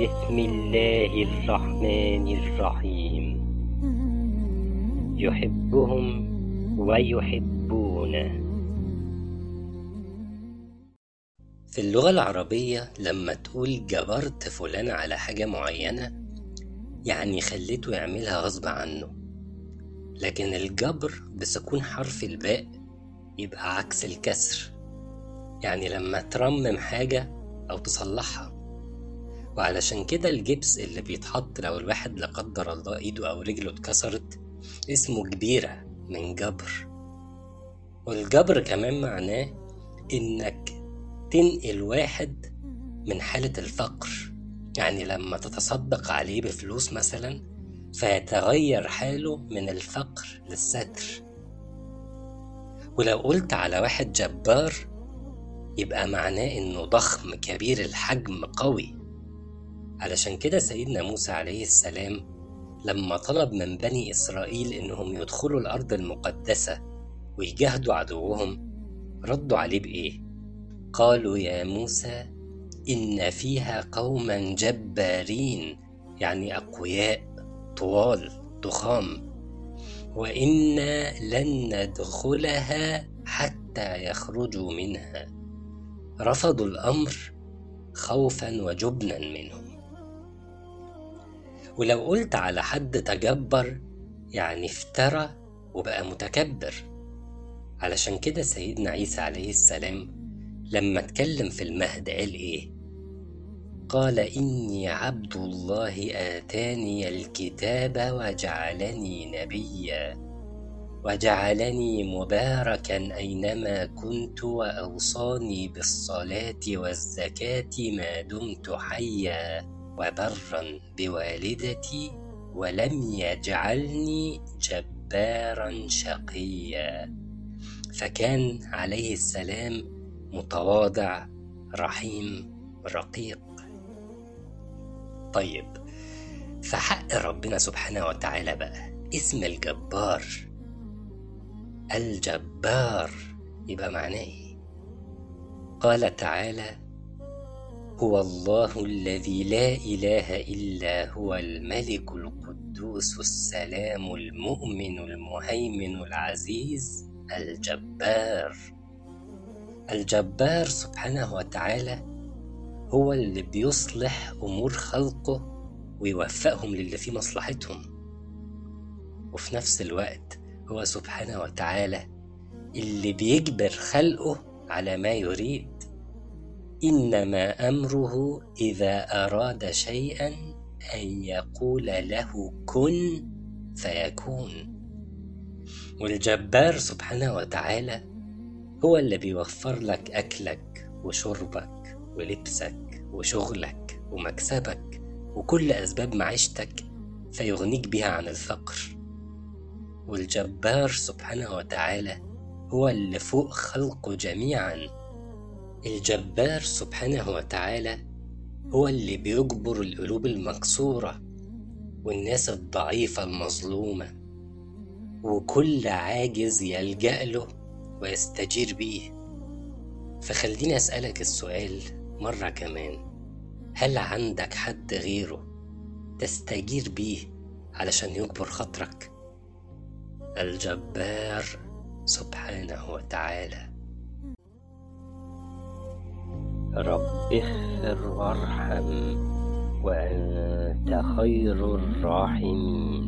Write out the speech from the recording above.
بسم الله الرحمن الرحيم. يحبهم ويحبونه. في اللغة العربية لما تقول جبرت فلان على حاجة معينة يعني خليته يعملها غصب عنه. لكن الجبر بسكون حرف الباء يبقى عكس الكسر. يعني لما ترمم حاجة أو تصلحها وعلشان كده الجبس اللي بيتحط لو الواحد لا قدر الله ايده أو رجله اتكسرت اسمه جبيرة من جبر. والجبر كمان معناه انك تنقل واحد من حالة الفقر. يعني لما تتصدق عليه بفلوس مثلا فيتغير حاله من الفقر للستر. ولو قلت على واحد جبار يبقى معناه إنه ضخم كبير الحجم قوي. علشان كده سيدنا موسى عليه السلام لما طلب من بني إسرائيل إنهم يدخلوا الأرض المقدسة ويجاهدوا عدوهم ردوا عليه بإيه؟ قالوا يا موسى إن فيها قوما جبارين يعني أقوياء طوال ضخام وإنا لن ندخلها حتى يخرجوا منها رفضوا الأمر خوفا وجبنا منهم ولو قلت على حد تجبر يعني افترى وبقى متكبر. علشان كده سيدنا عيسى عليه السلام لما اتكلم في المهد قال إيه؟ قال إني عبد الله آتاني الكتاب وجعلني نبيا وجعلني مباركا أينما كنت وأوصاني بالصلاة والزكاة ما دمت حيا. وبرا بوالدتي ولم يجعلني جبارا شقيا. فكان عليه السلام متواضع رحيم رقيق. طيب فحق ربنا سبحانه وتعالى بقى. اسم الجبار. الجبار يبقى معناه إيه؟ قال تعالى هو الله الذي لا إله إلا هو الملك القدوس السلام المؤمن المهيمن العزيز الجبار. الجبار سبحانه وتعالى هو اللي بيصلح أمور خلقه ويوفقهم للي في مصلحتهم. وفي نفس الوقت هو سبحانه وتعالى اللي بيجبر خلقه على ما يريد. إنما أمره إذا أراد شيئا أن يقول له كن فيكون. والجبار سبحانه وتعالى هو اللي بيوفر لك أكلك وشربك ولبسك وشغلك ومكسبك وكل أسباب معيشتك فيغنيك بها عن الفقر. والجبار سبحانه وتعالى هو اللي فوق خلقه جميعا. الجبار سبحانه وتعالى هو اللي بيجبر القلوب المكسورة والناس الضعيفة المظلومة وكل عاجز يلجأ له ويستجير بيه. فخليني أسألك السؤال مرة كمان. هل عندك حد غيره تستجير بيه علشان يجبر خاطرك؟ الجبار سبحانه وتعالى. رب اغفر وارحم وأنت خير الراحمين.